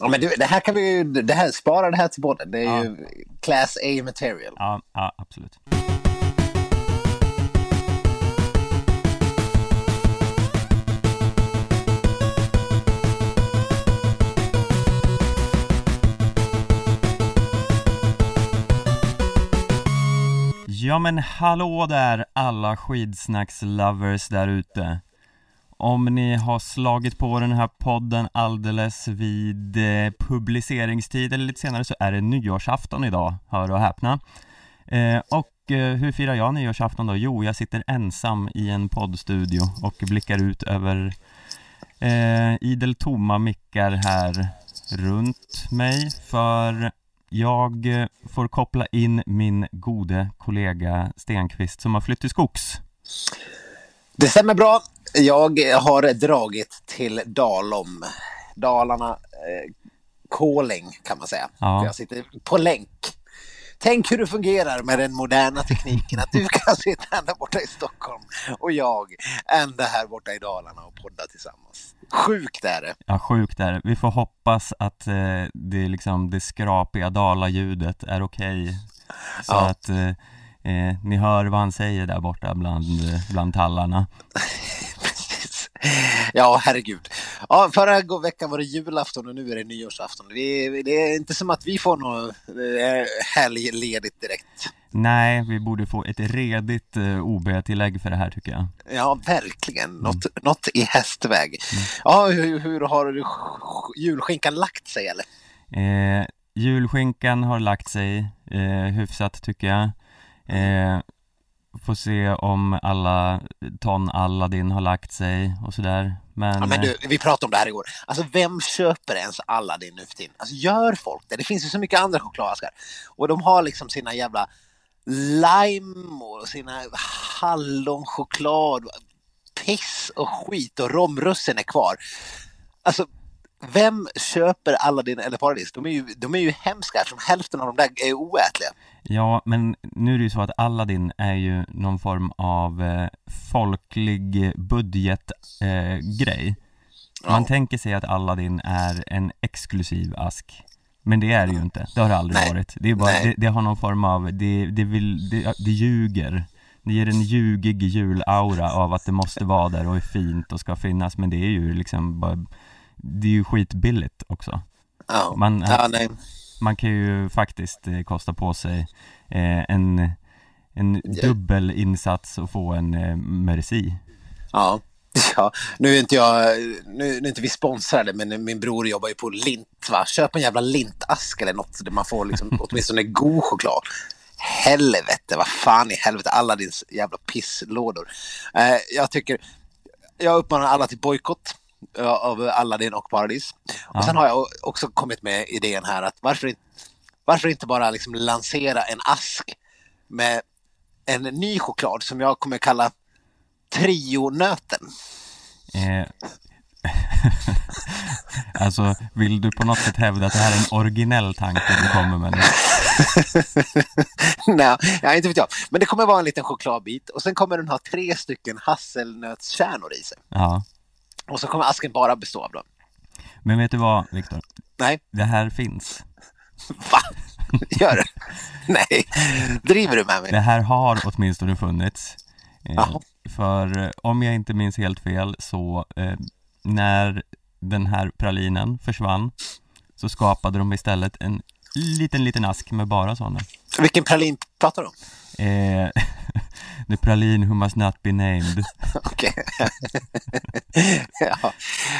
Ja, men du, det här kan vi ju, det här, spara det här till båda. Det är Ja. ju class A material. Ja, ja absolut. Ja men hallå där alla skidsnackslovers där ute om ni har slagit på den här podden alldeles vid eh, publiceringstid eller lite senare så är det nyårsafton idag, hör och häpna eh, Och eh, hur firar jag nyårsafton då? Jo, jag sitter ensam i en poddstudio och blickar ut över eh, idel tomma mickar här runt mig för jag får koppla in min gode kollega Stenqvist som har flytt till skogs. Det stämmer bra. Jag har dragit till Dalom. Dalarna, eh, calling kan man säga. Ja. Jag sitter på länk. Tänk hur det fungerar med den moderna tekniken. Att du kan sitta ända borta i Stockholm och jag ända här borta i Dalarna och podda tillsammans. Sjukt är det. Ja, sjukt är det. Vi får hoppas att eh, det, liksom, det skrapiga dalaljudet är okej. Så Ja. att eh, eh, ni hör vad han säger där borta bland, bland tallarna. Ja, herregud. Ja, förra veckan var det julafton och nu är det nyårsafton. Vi, det är inte som att vi får något eh, helgledigt direkt. Nej, vi borde få ett redigt eh, OB-tillägg för det här tycker jag. Ja, verkligen. Något, något i hästväg. Ja, hur, hur har julskinkan lagt sig eller? Eh, julskinkan har lagt sig eh, hyfsat tycker jag. Eh, får se om alla ton Aladdin har lagt sig och sådär. Men, Ja, men eh, du, vi pratade om det här igår. Alltså vem köper ens Aladdin nu för tiden? Alltså gör folk det? Det finns ju så mycket andra chokladaskar. Och de har liksom sina jävla lime och sina hallonchoklad, piss och skit och romrussin är kvar. Alltså vem köper Aladdin eller Paradis? De är ju, de är ju hemska eftersom hälften av de där är oätliga. Ja, men nu är det ju så att Aladdin är ju någon form av eh, folklig budgetgrej. Eh, grej. Man Ja. tänker sig att Aladdin är en exklusiv ask. Men det är det ju inte, det har det aldrig Nej. varit. Det, är bara, det, det har någon form av, det, det, vill, det, det ljuger. Det ger en ljugig julaura av att det måste vara där och är fint och ska finnas, men det är ju liksom bara, det är ju skitbilligt också. Ja, Man- ja nej. Man kan ju faktiskt eh, kosta på sig eh, en, en dubbel insats och få en eh, merci. Ja. Ja, nu är inte jag, nu, nu är inte vi sponsrade, men min bror jobbar ju på Lint, va? Köp en jävla lintask eller något där man får liksom åtminstone god choklad. Helvete, vad fan i helvete, alla din jävla pisslådor. Eh, jag tycker, jag uppmanar alla till bojkott av Aladdin och Paradis. Och Ja. sen har jag också kommit med idén här att varför, inte- varför inte bara liksom lansera en ask med en ny choklad som jag kommer kalla Trionöten. Eh, alltså, vill du på något sätt hävda att det här är en originell tanke du kommer med nu? Nej, ja, inte vet jag. Men det kommer vara en liten chokladbit och sen kommer den ha tre stycken hasselnötskärnor i sig. Ja. Och så kommer asken bara bestå av dem. Men vet du vad, Viktor? Nej, Det här finns. va? Gör det? Nej, driver du med mig? Det här har åtminstone funnits. Eh, Jaha. för eh, om jag inte minns helt fel så eh, när den här pralinen försvann så skapade de istället en liten, liten ask med bara sådana. Vilken pralin pratar du om? Eh, the pralin who must not be named. Okej. ja.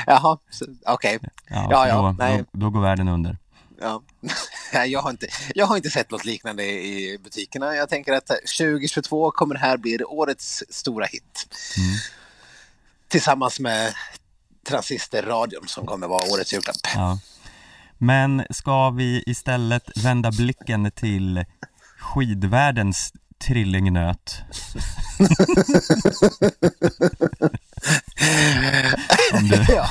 Jaha, okej. Ja, Ja, ja, då, nej. då, då går världen under. Ja. Jag, har inte, jag har inte sett något liknande i butikerna. Jag tänker att 2022 kommer det här bli årets stora hit. Mm. Tillsammans med Transistorradion som kommer vara årets julklapp. Ja. Men ska vi istället vända blicken till skidvärldens trillingnöt? Om du ja,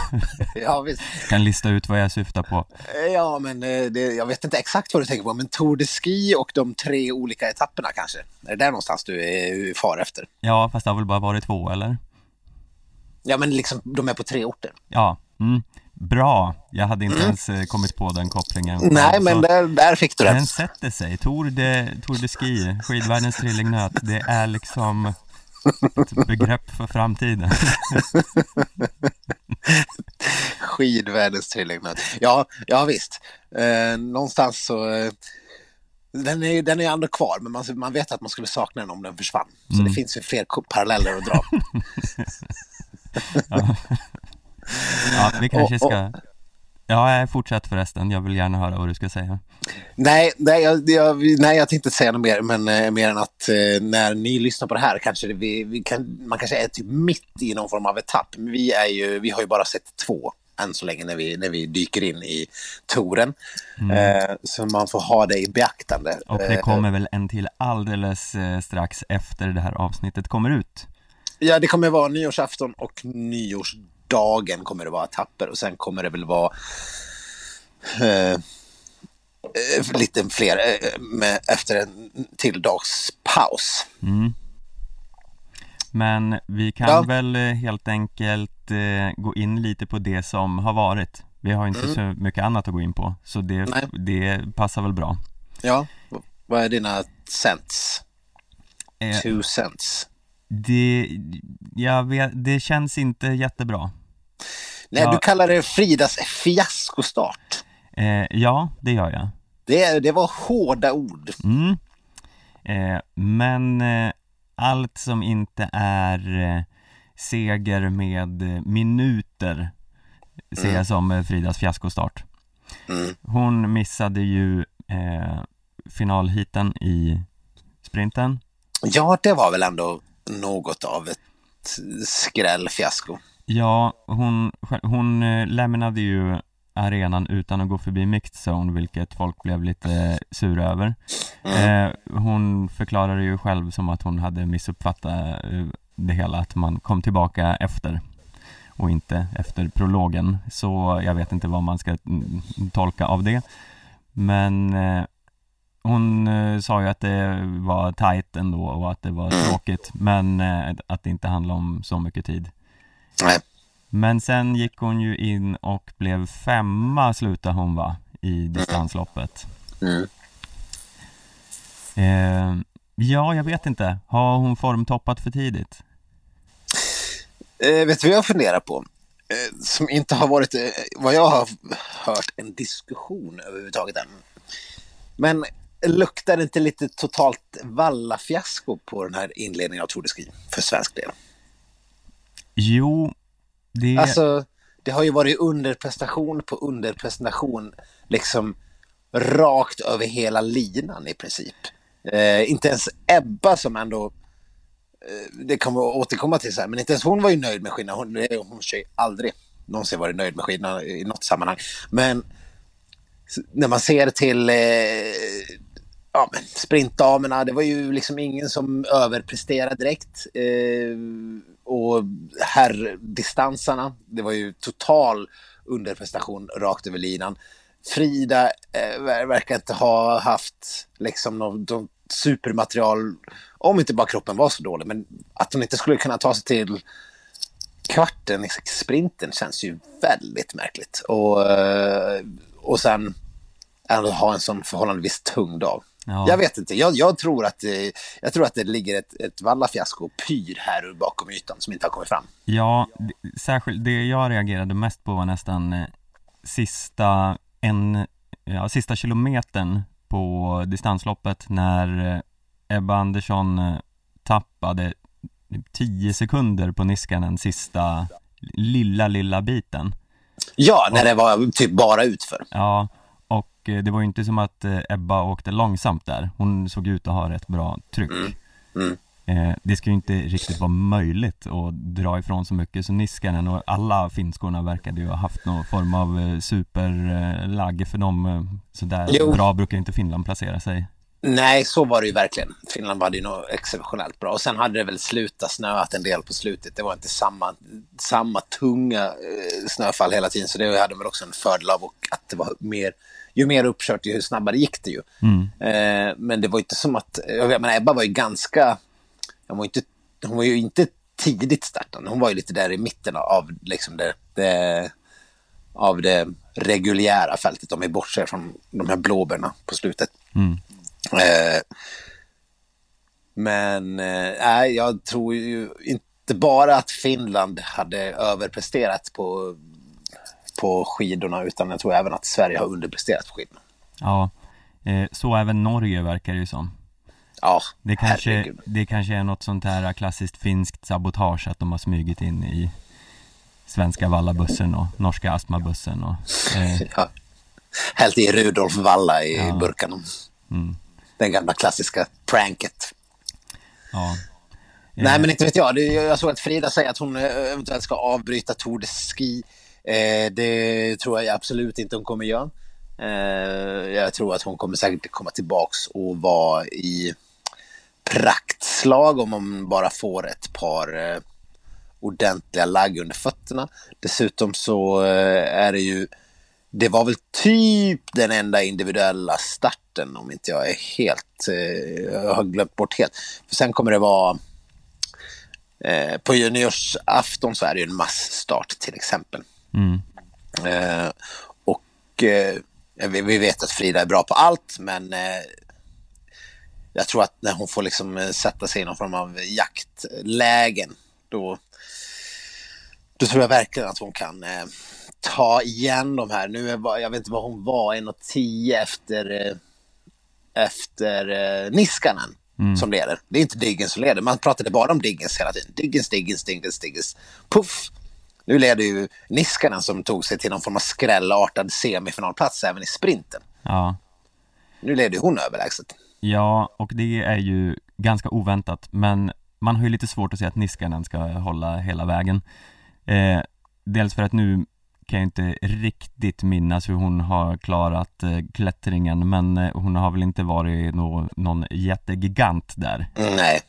ja, kan lista ut vad jag syftar på. ja, men eh, det, jag vet inte exakt vad du tänker på, men Tour de Ski och de tre olika etapperna kanske? Är det där någonstans du är far efter? Ja, fast det har väl bara varit två, eller? Ja, men liksom de är på tre orter. Ja, mm. Bra. Jag hade inte ens eh, kommit på den kopplingen. Nej, så men där, där fick du Den rätt. sätter sig. Tour de, Tour de Ski, skidvärldens trillingnöt, det är liksom ett begrepp för framtiden. Skidvärldens trillingnöt. Ja, ja visst. Eh, någonstans så... Eh, den är ju den är ändå kvar, men man, man vet att man skulle sakna den om den försvann. Så Mm. det finns ju fler paralleller att dra. Ja, vi kanske ska... Ja, fortsätt förresten. Jag vill gärna höra vad du ska säga. nej, nej, jag, jag, nej, jag tänkte inte säga något mer, men eh, mer än att eh, när ni lyssnar på det här kanske det, vi, vi kan, man kanske är typ mitt i någon form av etapp. Men vi, är ju, vi har ju bara sett två än så länge när vi, när vi dyker in i touren. Eh, så man får ha det i beaktande. Mm. Och det Eh, kommer väl en till alldeles eh, strax efter det här avsnittet kommer ut. Ja, det kommer vara nyårsafton och nyårsdagen kommer det vara etapper och sen kommer det väl vara eh, eh, lite fler eh, med, efter en till dags paus. Mm. Men vi kan Ja. väl eh, helt enkelt eh, gå in lite på det som har varit. Vi har inte så mycket annat att gå in på, så det, Mm. Nej. det passar väl bra. Ja, vad är dina cents? Eh, Two cents. det, jag vet, det känns inte jättebra. Nej, Ja. du kallar det Fridas fiaskostart. Eh, ja, det gör jag. Det, det var hårda ord. Mm. Eh, men eh, allt som inte är eh, seger med eh, minuter ser jag som eh, Fridas fiaskostart. Mm. Hon missade ju eh, finalhiten i sprinten. Ja, det var väl ändå något av ett skrällfiasko. Ja, hon, hon eh, lämnade ju arenan utan att gå förbi mixed zone, vilket folk blev lite sura över. Eh, hon förklarade ju själv som att hon hade missuppfattat eh, det hela, att man kom tillbaka efter och inte efter prologen. Så jag vet inte vad man ska mm, tolka av det. Men hon sa ju att det var tajt ändå och att det var tråkigt, men att det inte handlade om så mycket tid. Nej. Men sen gick hon ju in och blev femma slutade hon va, i distansloppet. Mm. Eh, ja, jag vet inte. Har hon formtoppat för tidigt? Eh, vet du vad jag funderar på? Eh, som inte har varit, eh, vad jag har hört, en diskussion överhuvudtaget än. Men luktar det inte lite totalt vallafiasko på den här inledningen av Tour de Ski för svensk del? Jo, det... Alltså, det har ju varit underprestation på underprestation, liksom rakt över hela linan i princip. Eh, inte ens Ebba som ändå, eh, det kommer att återkomma till så här, men inte ens hon var ju nöjd med skillnaden. Hon, hon har ju aldrig någonsin varit nöjd med skillnaden i något sammanhang. Men när man ser till eh, ja, men sprintdamerna, det var ju liksom ingen som överpresterade direkt. Eh, och herrdistansarna, det var ju total underprestation rakt över linan. Frida eh, verkar inte ha haft liksom något, något supermaterial, om inte bara kroppen var så dålig, men att hon inte skulle kunna ta sig till kvarten i sprinten känns ju väldigt märkligt. Och, eh, och sen ändå ha en sån förhållandevis tung dag. Ja. Jag vet inte, jag, jag, tror att det, jag tror att det ligger ett, ett vallafiasko och pyr här bakom ytan som inte har kommit fram. Ja, särskilt det jag reagerade mest på var nästan eh, sista, en, ja, sista kilometern på distansloppet när eh, Ebba Andersson eh, tappade 10 sekunder på Niskanen sista lilla, lilla biten. Ja, när det var typ bara utför. Ja, och eh, det var ju inte som att eh, Ebba åkte långsamt där. Hon såg ut att ha rätt bra tryck. Mm. Eh, det ska ju inte riktigt vara möjligt att dra ifrån så mycket, så Niskanen och alla finskorna verkade ju ha haft någon form av superlagg för dem, så där Jo. bra brukar inte Finland placera sig. Nej, så var det ju verkligen. Finland hade ju nog exceptionellt bra. Och sen hade det väl slutat snöat en del på slutet. Det var inte samma, samma tunga snöfall hela tiden. Så det hade väl också en fördel av och att det var mer, ju mer uppkört, ju snabbare gick det ju. Mm. Eh, men det var inte som att, jag menar Ebba var ju ganska, hon var, inte, hon var ju inte tidigt startande. Hon var ju lite där i mitten av liksom det, det av det reguljära fältet om vi bortser från de här blåbärna på slutet. Mm. Eh, men eh, jag tror ju inte bara att Finland hade överpresterat på, på skidorna utan jag tror även att Sverige har underpresterat på skidorna. Ja, eh, så även Norge verkar det ju som. Ja, Det kanske, herregud. det kanske är något sånt här klassiskt finskt sabotage att de har smugit in i svenska vallabussen och norska astmabussen och eh, Ja. Hällt i Rudolf Valla i Ja. burkarna. mm, Den gamla klassiska pranket. ja. Nej, men inte vet jag. Jag såg att Frida säger att hon eh, eventuellt ska avbryta Tour de Ski. Eh, det tror jag absolut inte hon kommer göra. Eh, jag tror att hon kommer säkert komma tillbaks och vara i praktslag om hon bara får ett par eh, ordentliga lagg under fötterna. Dessutom så eh, är det ju det var väl typ den enda individuella starten om inte jag är helt, eh, jag har glömt bort helt. För sen kommer det vara Eh, på juniorsafton så är det ju en massstart till exempel. Mm, Eh, och eh, vi, vi vet att Frida är bra på allt men eh, jag tror att när hon får liksom eh, sätta sig i någon form av jaktlägen då, då tror jag verkligen att hon kan eh, ta igen de här. Nu är, jag vet inte vad hon var, 1,10 efter, eh, efter Niskanen Mm. som leder. Det är inte Diggins som leder. Man pratade bara om Diggins hela tiden. Diggins, Diggins, Diggins, Diggins. Puff! Nu leder ju Niskanen som tog sig till någon form av skrällartad semifinalplats även i sprinten. ja. Nu leder ju hon överlägset. Ja, och det är ju ganska oväntat, men man har ju lite svårt att se att Niskanen ska hålla hela vägen. Eh, dels för att nu kan jag inte riktigt minnas hur hon har klarat eh, klättringen, men eh, hon har väl inte varit nå, någon jättegigant där. Nej,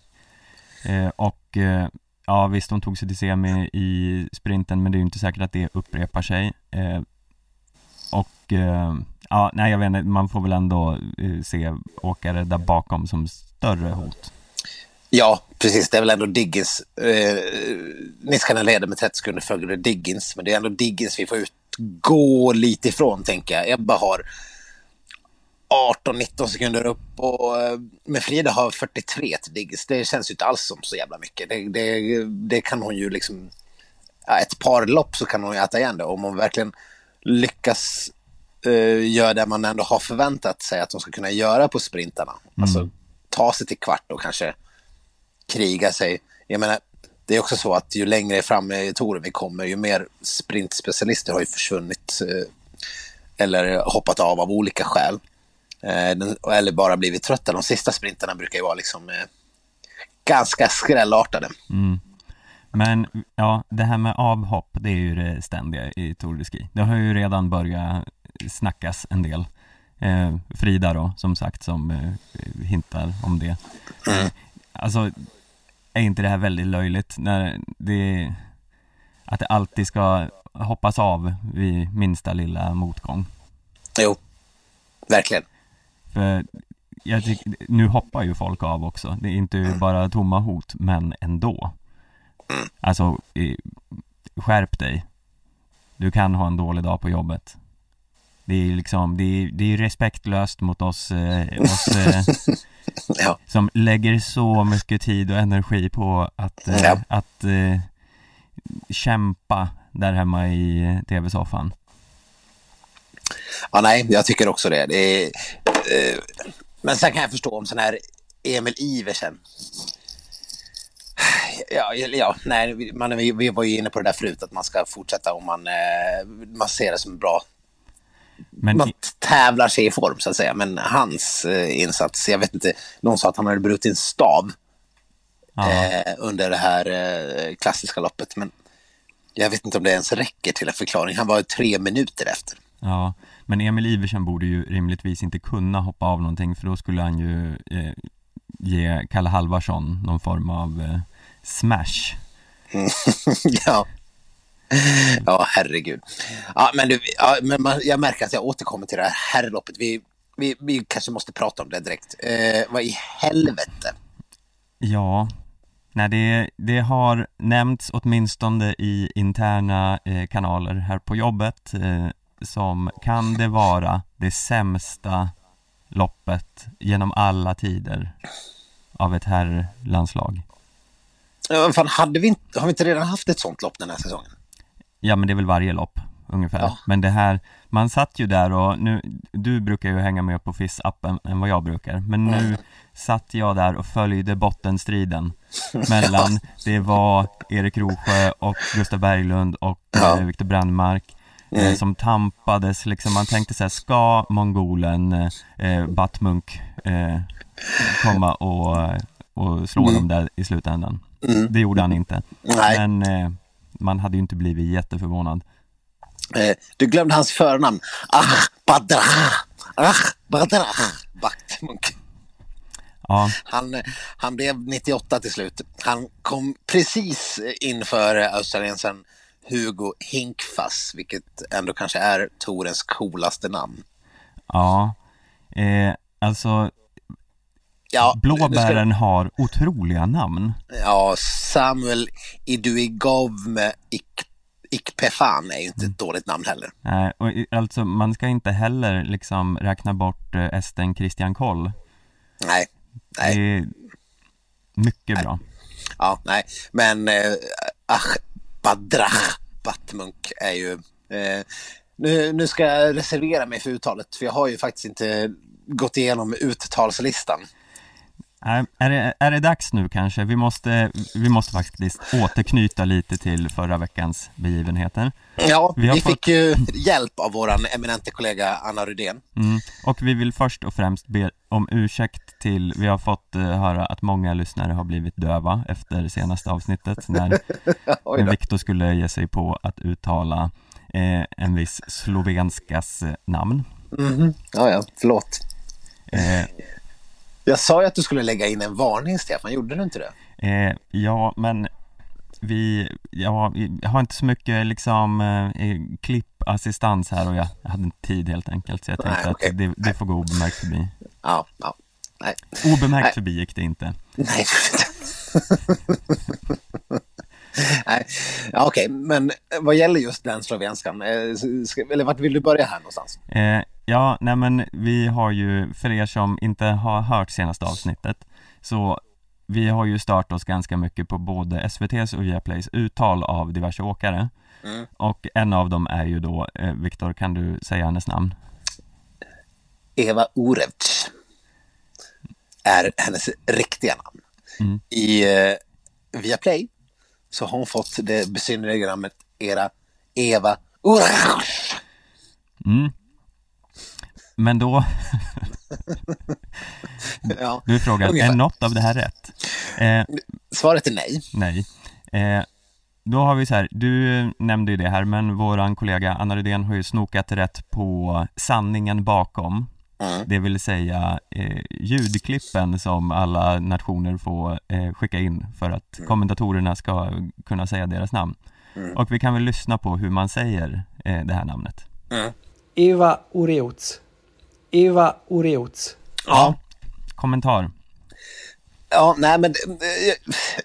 Eh, och eh, ja, visst hon tog sig till semi i sprinten, men det är ju inte säkert att det upprepar sig. Eh, och eh, ja, nej jag vet inte, man får väl ändå eh, se åkare där bakom som större hot. Ja, precis. Det är väl ändå Diggins. Eh, Niskanen leder med 30 sekunder före Diggins, men det är ändå Diggins vi får utgå lite ifrån, tänker jag. Ebba har 18-19 sekunder upp och eh, med Frida har 43 till Diggins. Det känns ju inte alls som så jävla mycket. Det, det, det kan hon ju liksom... Ett par lopp så kan hon ju äta igen det. Om hon verkligen lyckas eh, göra det man ändå har förväntat sig att hon ska kunna göra på sprintarna. Alltså ta sig till kvart och kanske kriga sig. Jag menar, det är också så att ju längre fram i touren vi kommer, ju mer sprintspecialister har ju försvunnit eh, eller hoppat av av olika skäl. Eh, eller bara blivit trötta. De sista sprinterna brukar ju vara liksom eh, ganska skrällartade. Mm. Men ja, det här med avhopp, det är ju det ständiga i Tour de Ski. Det har ju redan börjat snackas en del. Eh, Frida då, som sagt, som eh, hintar om det. Mm. Alltså, är inte det här väldigt löjligt när det att det alltid ska hoppas av vid minsta lilla motgång? Jo, verkligen. För jag tycker, nu hoppar ju folk av också. Det är inte bara tomma hot, men ändå. Alltså, eh, skärp dig. Du kan ha en dålig dag på jobbet. Det är liksom, det är, det är respektlöst mot oss, eh, oss eh, Ja, som lägger så mycket tid och energi på att, eh, Ja. att eh, kämpa där hemma i eh, tv-soffan. Ja nej, jag tycker också det. det är, eh, men sen kan jag förstå om sån här Emil Iversen. Ja, ja nej, man, vi, vi var ju inne på det där förut, att man ska fortsätta om man, eh, man ser det som bra Men man tävlar sig i form så att säga. Men hans eh, insats, jag vet inte, någon sa att han hade brutit en stav eh, under det här eh, klassiska loppet. Men jag vet inte om det ens räcker till en förklaring. Han var tre minuter efter. Ja, men Emil Iversen borde ju rimligtvis inte kunna hoppa av någonting för då skulle han ju eh, ge Kalle Halvarsson någon form av eh, smash. ja. ja, herregud. Ja, men du, ja, men man, jag märker att jag återkommer till det här herrloppet. Vi, vi, vi kanske måste prata om det direkt. Eh, vad i helvete? Ja, Nej, det, det har nämnts åtminstone i interna eh, kanaler här på jobbet eh, som kan det vara det sämsta loppet genom alla tider av ett herrlandslag. Ja, fan, hade vi inte, har vi inte redan haft ett sånt lopp den här säsongen? Ja, men det är väl varje lopp ungefär. Ja. Men det här, man satt ju där och nu, du brukar ju hänga mer på FIS-appen än vad jag brukar, men nu Mm. satt jag där och följde bottenstriden mellan, det var Erik Rosjö och Gustav Berglund och Ja. eh, Viktor Brandmark eh, Mm. som tampades liksom, man tänkte så här, ska mongolen eh, Batmunk eh, komma och, och slå Mm. dem där i slutändan? Mm. Det gjorde han inte, Nej, men eh, man hade ju inte blivit jätteförvånad. eh, du glömde hans förnamn. Ah, Badra! Ah, Badra! Baktmunk. Ja, Han, eh, han blev 98 till slut. Han kom precis inför australiensaren Hugo Hinkfast, vilket ändå kanske är Torens coolaste namn. Ja, eh, alltså Ja, nu ska- blåbären har otroliga namn. Ja, Samuel Iduigavme Ik, Ikpefan är ju inte ett dåligt namn heller. Eh, och alltså man ska inte heller liksom räkna bort eh, Esten Christian Koll. Nej, nej, Det är mycket bra. ja, nej. Men eh, Ach, Badrach Buttmunk är ju... Eh, nu, nu ska jag reservera mig för uttalet, för jag har ju faktiskt inte gått igenom uttalslistan. Är, det, är det dags nu kanske? Vi måste, vi måste faktiskt återknyta lite till förra veckans begivenheter. Ja, Vi vi, har fick fått- ju hjälp av våran eminente kollega Anna Rydén. Mm. Och vi vill först och främst be om ursäkt till, vi har fått eh, höra att många lyssnare har blivit döva efter senaste avsnittet när när. Viktor skulle ge sig på att uttala eh, en viss slovenskas eh, namn. Mhm. Ja, ja, förlåt. Eh, Jag sa ju att du skulle lägga in en varning, Stefan. Gjorde du inte det? eh, ja, men vi, ja, jag har inte så mycket liksom eh, klippassistans här och jag, jag hade inte tid helt enkelt så jag tänkte Nej, okej. att det, det får gå obemärkt förbi. Ja, ja. Nej, Obemärkt Nej. förbi gick det inte. nej. nej. Ja, Okej, men vad gäller just den slovenskan, eh, eller vart vill du börja här någonstans? Eh, ja, nej men vi har ju, för er som inte har hört senaste avsnittet, så vi har ju startat oss ganska mycket på både SVTs och Viaplays uttal av diverse åkare. Mm. Och en av dem är ju då, eh, Viktor, kan du säga hennes namn? Eva Orevc är hennes riktiga namn. Mm. I eh, Viaplay så har hon fått det besynnerliga namnet Era Eva Orevc. Mm. Men då, Ja, du frågar, är Ungefär. något av det här rätt? Eh, svaret är nej. nej. Eh, då har vi så här, du nämnde ju det här, men våran kollega Anna Rydén har ju snokat rätt på sanningen bakom. Mm. Det vill säga eh, ljudklippen som alla nationer får eh, skicka in för att kommentatorerna ska kunna säga deras namn. Mm. Och vi kan väl lyssna på hur man säger eh, det här namnet. Mm. Eva Oreuts. Eva Oreuts. Ja. Kommentar. Ja, nej men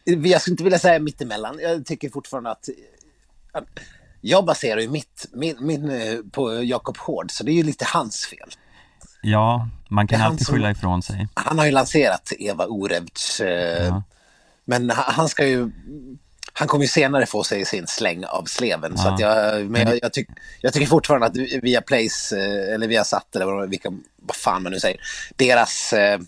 eh, jag skulle inte vilja säga mittemellan. Jag tycker fortfarande att eh, jag baserar ju mitt, min, min eh, på Jakob Hård, så det är ju lite hans fel. Ja, man kan alltid som- skylla ifrån sig. Han har ju lanserat Eva Orevc, eh, Ja. men han ska ju han kommer ju senare få sig sin släng av sleven. Så Ja. att jag, men jag, jag, tyck, jag tycker fortfarande att via Place, eh, eller via Satt, eller vad, vilka, vad fan man nu säger, deras eh,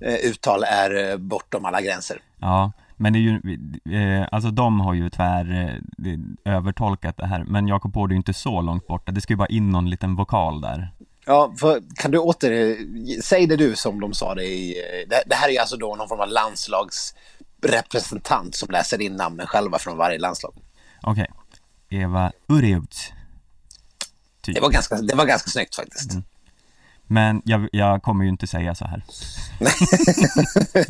eh, uttal är eh, bortom alla gränser. Ja, men det är ju, alltså de har ju tvär övertolkat det här, men Jakob Hård är ju inte så långt borta, det ska ju bara in någon liten vokal där. Ja, för, kan du åter... Säg det du som de sa det i... Det, det här är ju alltså då någon form av landslagsrepresentant som läser in namnen själva från varje landslag. Okej, Eva Ureuts. Typ. Det var ganska, det var ganska snyggt faktiskt. Men jag, jag kommer ju inte säga så här.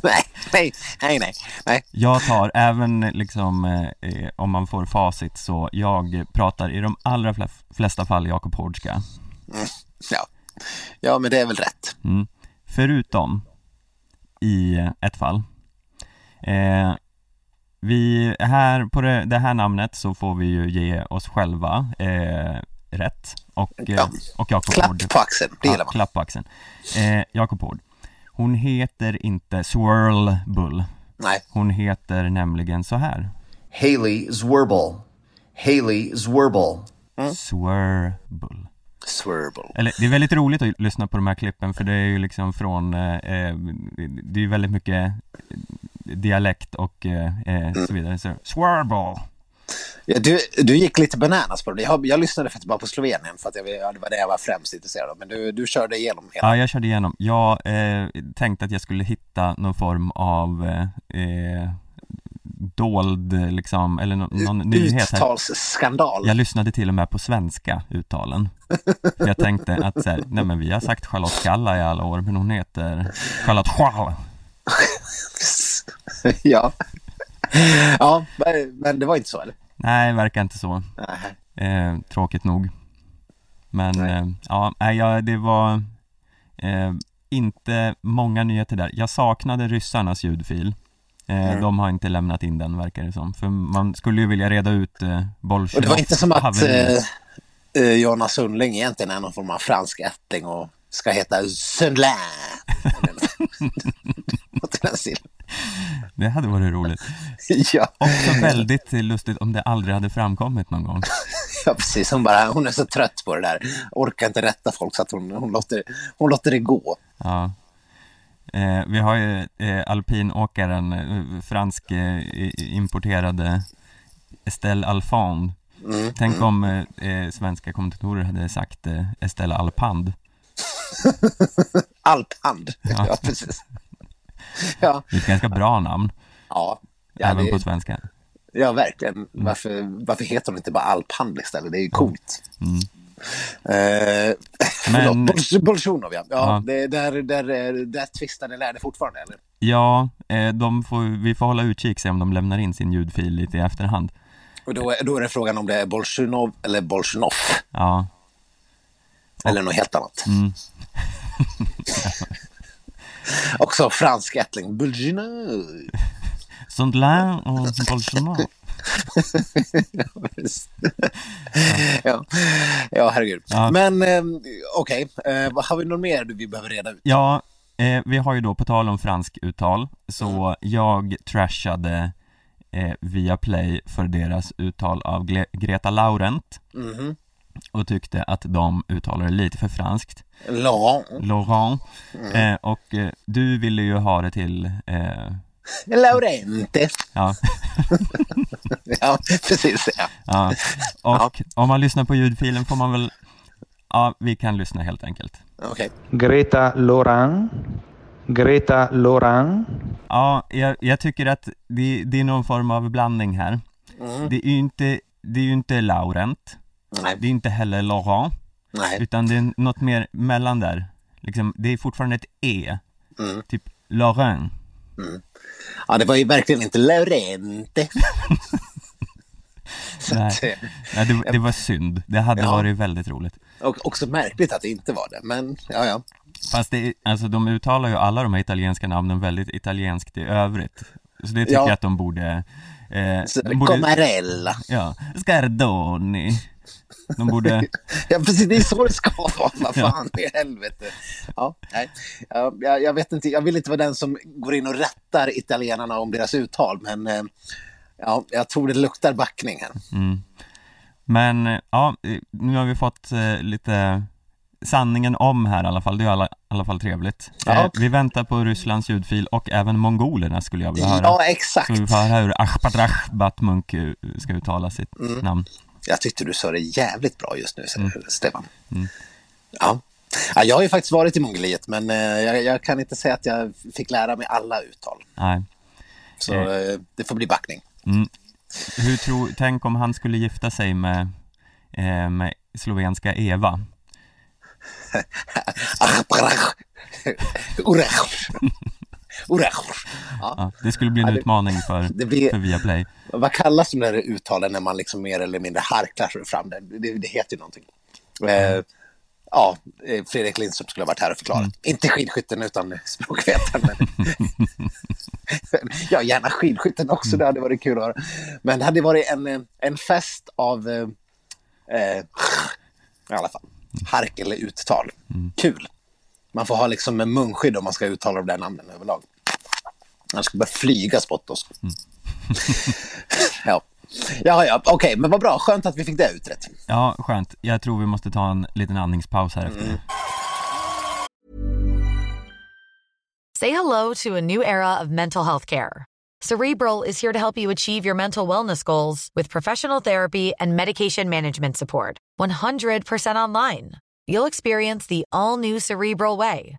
nej, nej, nej, nej, nej. Jag tar även liksom, eh, om man får facit så, jag pratar i de allra fle- flesta fall Jakob Hårdska. Ja. ja, men det är väl rätt. Mm. Förutom i ett fall. Eh, vi, här på det, det här namnet så får vi ju ge oss själva eh, rätt och, eh, Ja. och Jakob Klapp Hård. på axeln, det gillar Ja, man. klapp på axeln. Eh, Jakob Hård. Hon heter inte Swirl Bull. Nej. Hon heter nämligen så här. Haley Zwerble. Haley Zwerble. Swirbull. Swerble. Eller det är väldigt roligt att lyssna på de här klippen för det är ju liksom från, eh, eh, det är ju väldigt mycket dialekt och eh, så vidare. Så, Swirble. Ja, du, du gick lite bananas på det. Jag, jag lyssnade faktiskt bara på Slovenien för att jag, ja, det var det jag var främst intresserad av. Men du, du körde igenom hela. Ja, jag körde igenom. Jag eh, tänkte att jag skulle hitta någon form av eh, eh, dold liksom, eller no, någon nyhet. Uttalsskandal. Jag lyssnade till och med på svenska uttalen. För jag tänkte att så här, nej men vi har sagt Charlotte Kalla i alla år, men hon heter Charlotte Schall. ja. ja, men- det var inte så eller? Nej, verkar inte så. Eh, tråkigt nog. Men eh, ja, det var eh, inte många nyheter där. Jag saknade ryssarnas ljudfil. Eh, Mm. De har inte lämnat in den verkar det som. För man skulle ju vilja reda ut eh, Och det var inte som att eh, eh, Jonas Sundling egentligen är någon form av fransk ättling och ska heta Sundlin. Något i den stilen. Det hade varit roligt. ja, Också väldigt lustigt om det aldrig hade framkommit någon gång. ja, precis. Hon, bara, hon är så trött på det där. Orkar inte rätta folk så att hon, hon, låter, hon låter det gå. Ja. Eh, vi har ju eh, alpinåkaren, eh, fransk eh, importerade Estelle Alfand. Mm. Tänk om eh, eh, svenska kommentatorer hade sagt Estelle Alpand. Alphand. Ja. Ja, precis. Ja, Det är ett ganska bra namn, ja. Ja, även det, på svenska. ja verkligen. Varför, varför heter hon inte bara alphand istället? Det är ju coolt. Mm. Eh, Men- förlåt, Bol- Bolsjunov ja. ja, Ja. Det, där, där, där tvistar ni lärde fortfarande eller? Ja, eh, de får, vi får hålla utkik se om de lämnar in sin ljudfil lite i efterhand. Och då, är- då är det frågan om det är Bolsjunov eller Bolsjunov. Ja, Eller något helt annat. mm. Också fransk ättling. Bolsjunov. Sondlin och Bolsjunov. ja. ja, herregud. Ja. Men eh, okej, eh, vad har vi något mer vi behöver reda ut? Ja, eh, vi har ju då på tal om fransk uttal så jag trashade eh, via Play för deras uttal av Gle- Greta Laurent Mhm. och tyckte att de uttalar det lite för franskt. Laurent. Laurent. Eh, och eh, du ville ju ha det till, eh, Laurente. ja, Ja, precis. Ja. ja. Och om man lyssnar på ljudfilen får man väl, ja, vi kan lyssna helt enkelt. Okej. Greta Laurent. Greta Laurent. Ja, jag, jag tycker att det, det är någon form av blandning här. Mm. Det är ju inte, det är ju inte Laurent, Nej. det är inte heller Laurent, Nej. utan det är något mer mellan där. Liksom, det är fortfarande ett E, Mm. typ Laurent. Ja, det var ju verkligen inte Laurente. Nej. eh, Nej, det, det var synd, det hade Ja. varit väldigt roligt. och också märkligt att det inte var det, men ja, ja. Fast det, alltså de uttalar ju alla de här italienska namnen väldigt italienskt i övrigt. Så det tycker Ja. jag att de borde, eh, de borde Comarella. Ja, Scardoni. De borde, Ja, precis. Det är så det ska vara. Vad fan i helvete. Ja, nej. Ja, Jag, jag vet inte. Jag vill inte vara den som går in och rättar italienarna om deras uttal, men eh, ja, jag tror det luktar backning här. mm. Men eh, ja, eh, nu har vi fått eh, lite sanningen om här i alla fall, det är i alla, alla fall trevligt. Ja. Eh, vi väntar på Rysslands ljudfil och även mongolerna skulle jag vilja höra. Ja, exakt. Så vi får höra hur Ashpadrach Batmunk ska uttala sitt Mm. namn. Jag tyckte du sa det jävligt bra just nu, Mm. Stefan. Ja. ja, jag har ju faktiskt varit i Mongoliet, men eh, jag, jag kan inte säga att jag fick lära mig alla uttal. Nej. Så Eh. eh, det får bli backning. Mm. Hur tror, tänk om han skulle gifta sig med, eh, med slovenska Eva. Urech. Urech. Ja. Ja, det skulle bli en Ja, det- utmaning för, blir- för Viaplay. Vad kallas de där uttalen när man liksom mer eller mindre harklar fram? Det, det, det heter ju någonting. Eh, ja, eh, Fredrik Lindström skulle ha varit här och förklarat. Mm. Inte skidskytten utan språkvetaren. Ja, gärna skidskytten också, det hade varit kul att höra. Men det hade varit en, eh, en fest av, eh, eh, i alla fall, harkel-uttal. Kul. Man får ha liksom en munskydd om man ska uttala de där namnen överlag. Ska det börja flyga spott oss. ja. Ja, ja, okej, men vad bra. Skönt att vi fick det utrett. Ja, skönt. Jag tror vi måste ta en liten andningspaus här efter det. Say hello to a new era of mental health care. Cerebral is here to help you achieve your mental wellness goals with professional therapy and medication management support. 100% online. You'll experience the all new Cerebral Way,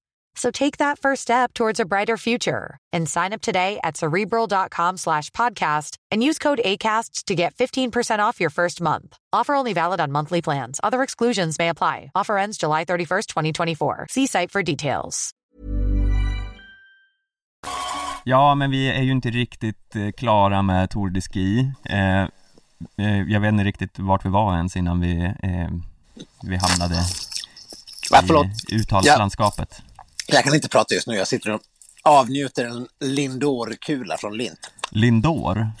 So take that first step towards a brighter future and sign up today at cerebral.com slash podcast and use code ACAST to get 15% off your first month. Offer only valid on monthly plans. Other exclusions may apply. Offer ends July 31st, 2024. See site for details. Ja, men vi är ju inte riktigt eh, klara med Tour de Ski. Eh, eh, jag vet inte riktigt vart vi var ens innan vi, eh, vi hamnade Ja, förlåt. i uttalslandskapet. Jag kan inte prata just nu. Jag sitter och avnjuter en Lindor-kula från Lint. Lindor?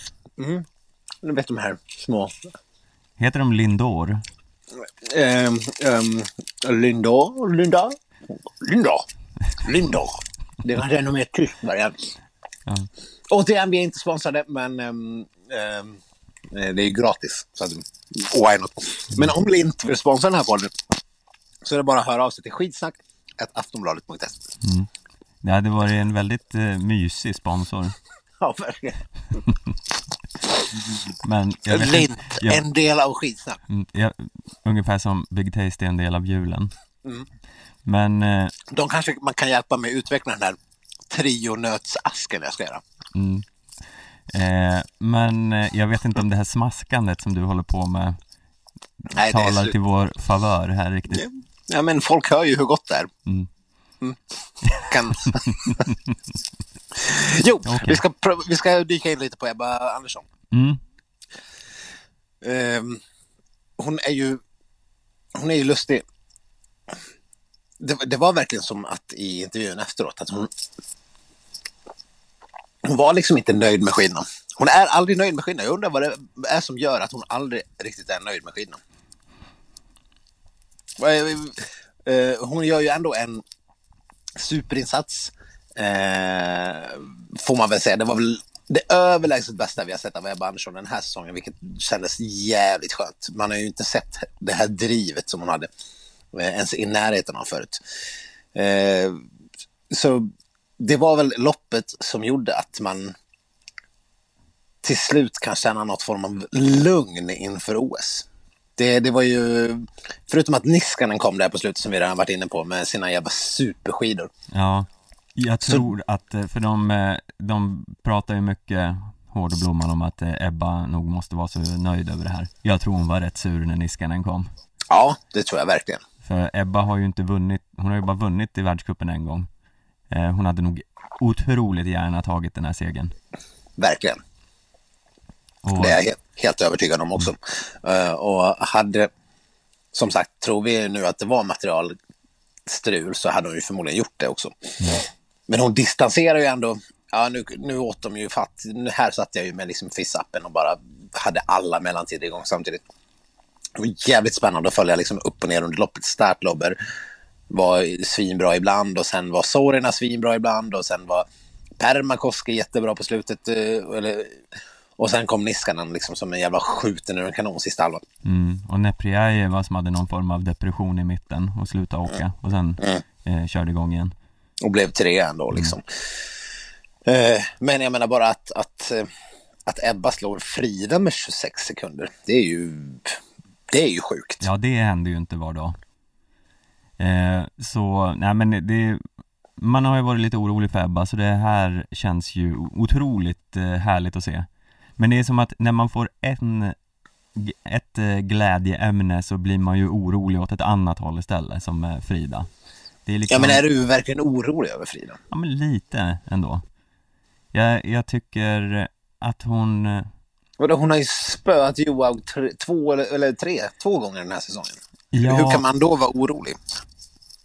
Du vet de här små... Heter de Lindor? Um, um, Lindor, Linda, Linda, Lindor. Det var ännu mer tyst variant. Ja. Återigen, vi är inte sponsrade, men um, det är ju gratis. Så att, why not? Men om Lint vill sponsra den här podden så är det bara att höra av sig till skidsnack aftonbladet.se. Det hade varit en väldigt eh, mysig sponsor. Ja, verkligen. Men jag vet Lint, inte- ja, en del av skitsnack. mm, Ungefär som Big Taste är en del av julen. Mm. Men eh, De kanske man kan hjälpa mig att utveckla den här trionötsasken jag ska göra. Eh, men eh, jag vet inte om det här smaskandet som du håller på med Nej, talar till vår favör här riktigt. Ja, men folk hör ju hur gott det är. Mm. Mm. Kan... jo, Okej. vi, ska, vi ska dyka in lite på Ebba Andersson. Mm. Ehm, hon är ju hon är ju lustig. Det, det var verkligen som att i intervjun efteråt att hon hon var liksom inte nöjd med skidorna. Hon är aldrig nöjd med skidorna. Jag undrar vad det är som gör att hon aldrig riktigt är nöjd med skidorna. Eh, eh, hon gör ju ändå en superinsats. Eh, får man väl säga. Det var väl det överlägset bästa vi har sett av Ebba Andersson den här säsongen, vilket kändes jävligt skönt. Man har ju inte sett det här drivet som hon hade ens i närheten av förut. Eh, så det var väl loppet som gjorde att man till slut kan känna något form av lugn inför OS. Det, det var ju, förutom att Niskanen kom där på slutet som vi redan varit inne på med sina jävla superskidor. Ja, jag tror att, eh, för de, eh, de pratar ju mycket hård och blomman om att eh, Ebba nog måste vara så nöjd över det här. Jag tror hon var rätt sur när Niskanen kom. Ja, det tror jag verkligen. För Ebba har ju inte vunnit, hon har ju bara vunnit i världscupen en gång. Hon hade nog otroligt gärna tagit den här segern. Verkligen. Och, Det är jag helt, övertygad om också. Eh, och hade, som sagt, tror vi nu att det var materialstrul så hade hon ju förmodligen gjort det också. Men hon distanserar ju ändå. Ja, nu, nu åt de ju fatt. Nu Här satt jag ju med liksom FIS-appen och bara hade alla mellantider igång samtidigt. Det var jävligt spännande att följa liksom upp och ner under loppet. Startlobber var svinbra ibland och sen var Sorina svinbra ibland och sen var Permakoski jättebra på slutet. eh, Eller, och sen kom Niskanen liksom som en jävla skjuten ur en kanon sista halvan. mm, och Nepriaeva som hade någon form av depression i mitten och slutade åka och sen eh, körde igång igen. Och blev trea ändå liksom. Eh, men jag menar bara att, att, eh, att Ebba slår Frida med 26 sekunder. Det är ju, det är ju sjukt. Ja, det händer ju inte var dag. Eh, så, nej men det man har ju varit lite orolig för Ebba så det här känns ju otroligt eh, härligt att se. Men det är som att när man får en, ett eh, glädjeämne så blir man ju orolig åt ett annat håll istället, som eh, Frida. Det är liksom, Ja men är du verkligen orolig över Frida? Ja men lite ändå. Jag, jag tycker att hon, eh, Vadå, hon har ju spöat Johaug tre, två eller, eller tre, två gånger den här säsongen. ja, Hur kan man då vara orolig?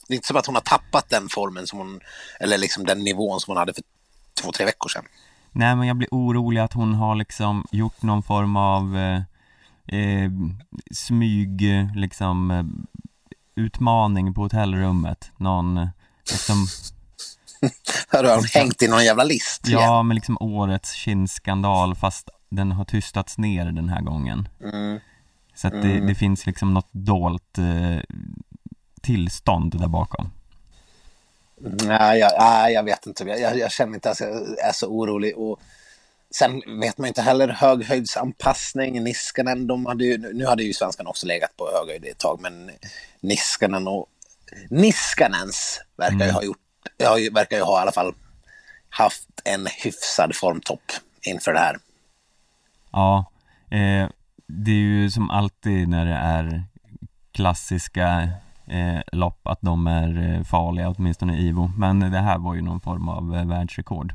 Det är inte som att hon har tappat den formen som hon, eller liksom den nivån som hon hade för två, tre veckor sedan. Nej men jag blir orolig att hon har liksom gjort någon form av eh, eh, smyg, liksom eh, utmaning på hotellrummet. Någon, liksom, Har hon hängt i någon jävla list? igen? ja men liksom årets kindskandal fast den har tystats ner den här gången. Mm. Så att det, det finns liksom något dolt eh, tillstånd där bakom. Nej, jag, nej, jag vet inte. Jag, jag, jag känner inte att jag är så orolig. Och sen vet man inte heller höghöjdsanpassning. Niskanen, de hade ju, nu hade ju svenskarna också legat på höghöjd ett tag, men Niskanen och Niskanens verkar ju ha gjort, ja, verkar ju ha i alla fall haft en hyfsad formtopp inför det här. Ja, eh, det är ju som alltid när det är klassiska eh, lopp att de är eh, farliga, åtminstone i Ivo. Men det här var ju någon form av eh, världsrekord.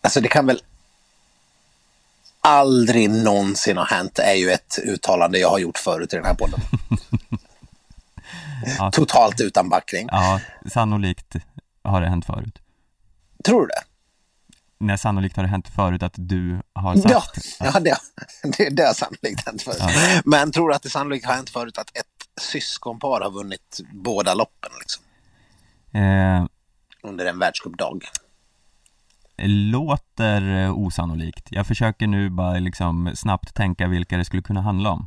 Alltså det kan väl aldrig någonsin ha hänt är ju ett uttalande jag har gjort förut i den här podden. Ja. Totalt utan backning. Ja, sannolikt har det hänt förut. Tror du det? Nej, sannolikt har det hänt förut att du har Ja, sagt ja det, det, det har sannolikt hänt förut. Ja. Men tror du att det sannolikt har hänt förut att ett syskonpar har vunnit båda loppen liksom, eh, under en världscupdag? låter eh, osannolikt. Jag försöker nu bara liksom snabbt tänka vilka det skulle kunna handla om.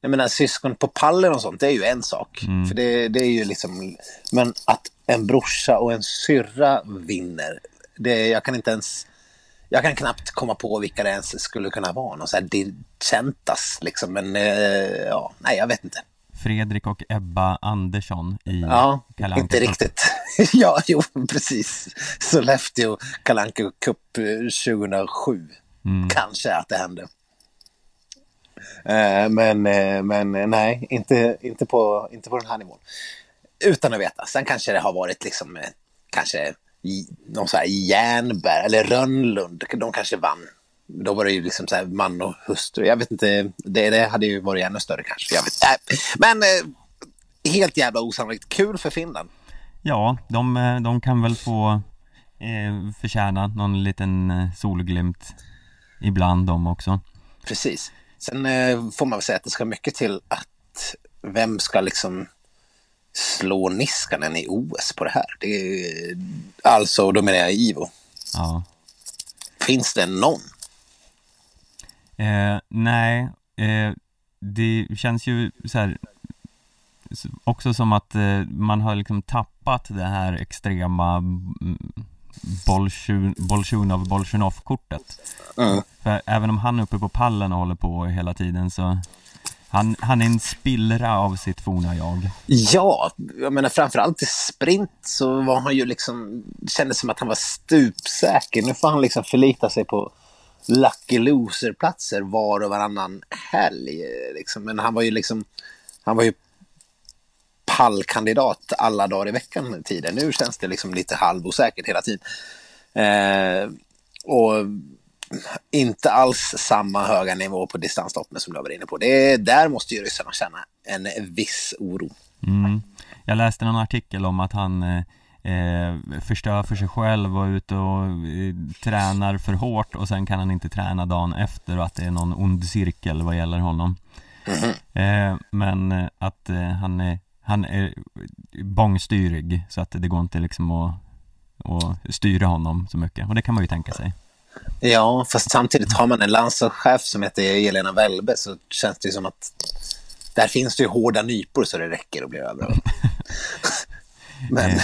Jag menar syskon på pallen och sånt, det är ju en sak. Mm. För det, det är ju liksom, men att en brorsa och en syrra vinner, det, jag kan inte ens, jag kan knappt komma på vilka det ens skulle kunna vara. Någon så här Dircentas liksom, men eh, ja, nej jag vet inte. Fredrik och Ebba Andersson i Ja, Kalle inte Anka riktigt. ja, jo, precis. Sollefteå Kalanka Cup eh, 2007. Mm. Kanske att det hände. Eh, men, eh, men eh, nej, inte, inte, på, inte på den här nivån. Utan att veta. Sen kanske det har varit liksom, eh, kanske någon så här Järnberg eller Rönnlund. De kanske vann. Då var det ju liksom så här man och hustru. Jag vet inte, det, det hade ju varit ännu större kanske. Jag vet, nej. Men eh, helt jävla osannolikt. Kul för Finland. Ja, de, eh, de kan väl få eh, förtjäna någon liten eh, solglimt ibland de också. Precis. Sen eh, får man väl säga att det ska mycket till att vem ska liksom slå Niskanen i OS på det här? Det är, alltså, då menar jag Ivo. Ja. Finns det någon? Eh, nej, eh, det känns ju så här också som att eh, man har liksom tappat det här extrema mm, Bolsjun- Bolsjunov Bolsjunov-kortet. Mm. För även om han är uppe på pallen och håller på hela tiden så han, han är en spillra av sitt forna jag. Ja, jag menar framförallt i sprint så var han ju liksom, kändes som att han var stupsäker. Nu får han liksom förlita sig på lucky loser-platser var och varannan helg. Liksom. Men han var ju liksom, han var ju pallkandidat alla dagar i veckan tiden. Nu känns det liksom lite halvosäkert hela tiden. Eh, och inte alls samma höga nivå på distansloppen som du var inne på. Det, där måste ju ryssarna känna en viss oro. Mm. Jag läste någon artikel om att han eh, eh, förstör för sig själv och är ute och eh, tränar för hårt och sen kan han inte träna dagen efter och att det är någon ond cirkel vad gäller honom. Eh, men eh, att eh, han är, han är bångstyrig så att det går inte liksom att, att styra honom så mycket och det kan man ju tänka sig. Ja, fast samtidigt har man en landslagschef som heter Elena Welbe så känns det ju som att där finns det ju hårda nypor så det räcker att bli över. Men Eh,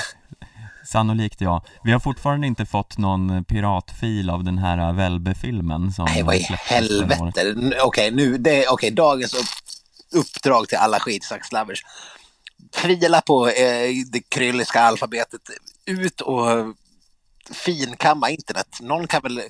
Sannolikt ja. Vi har fortfarande inte fått någon piratfil av den här Välbe-filmen som nej, vad i helvete. Okej, nu, det, okej, dagens upp, uppdrag till alla skitsnackslovers. Fila på eh, det krylliska alfabetet. ut och finkamma internet. Någon kan väl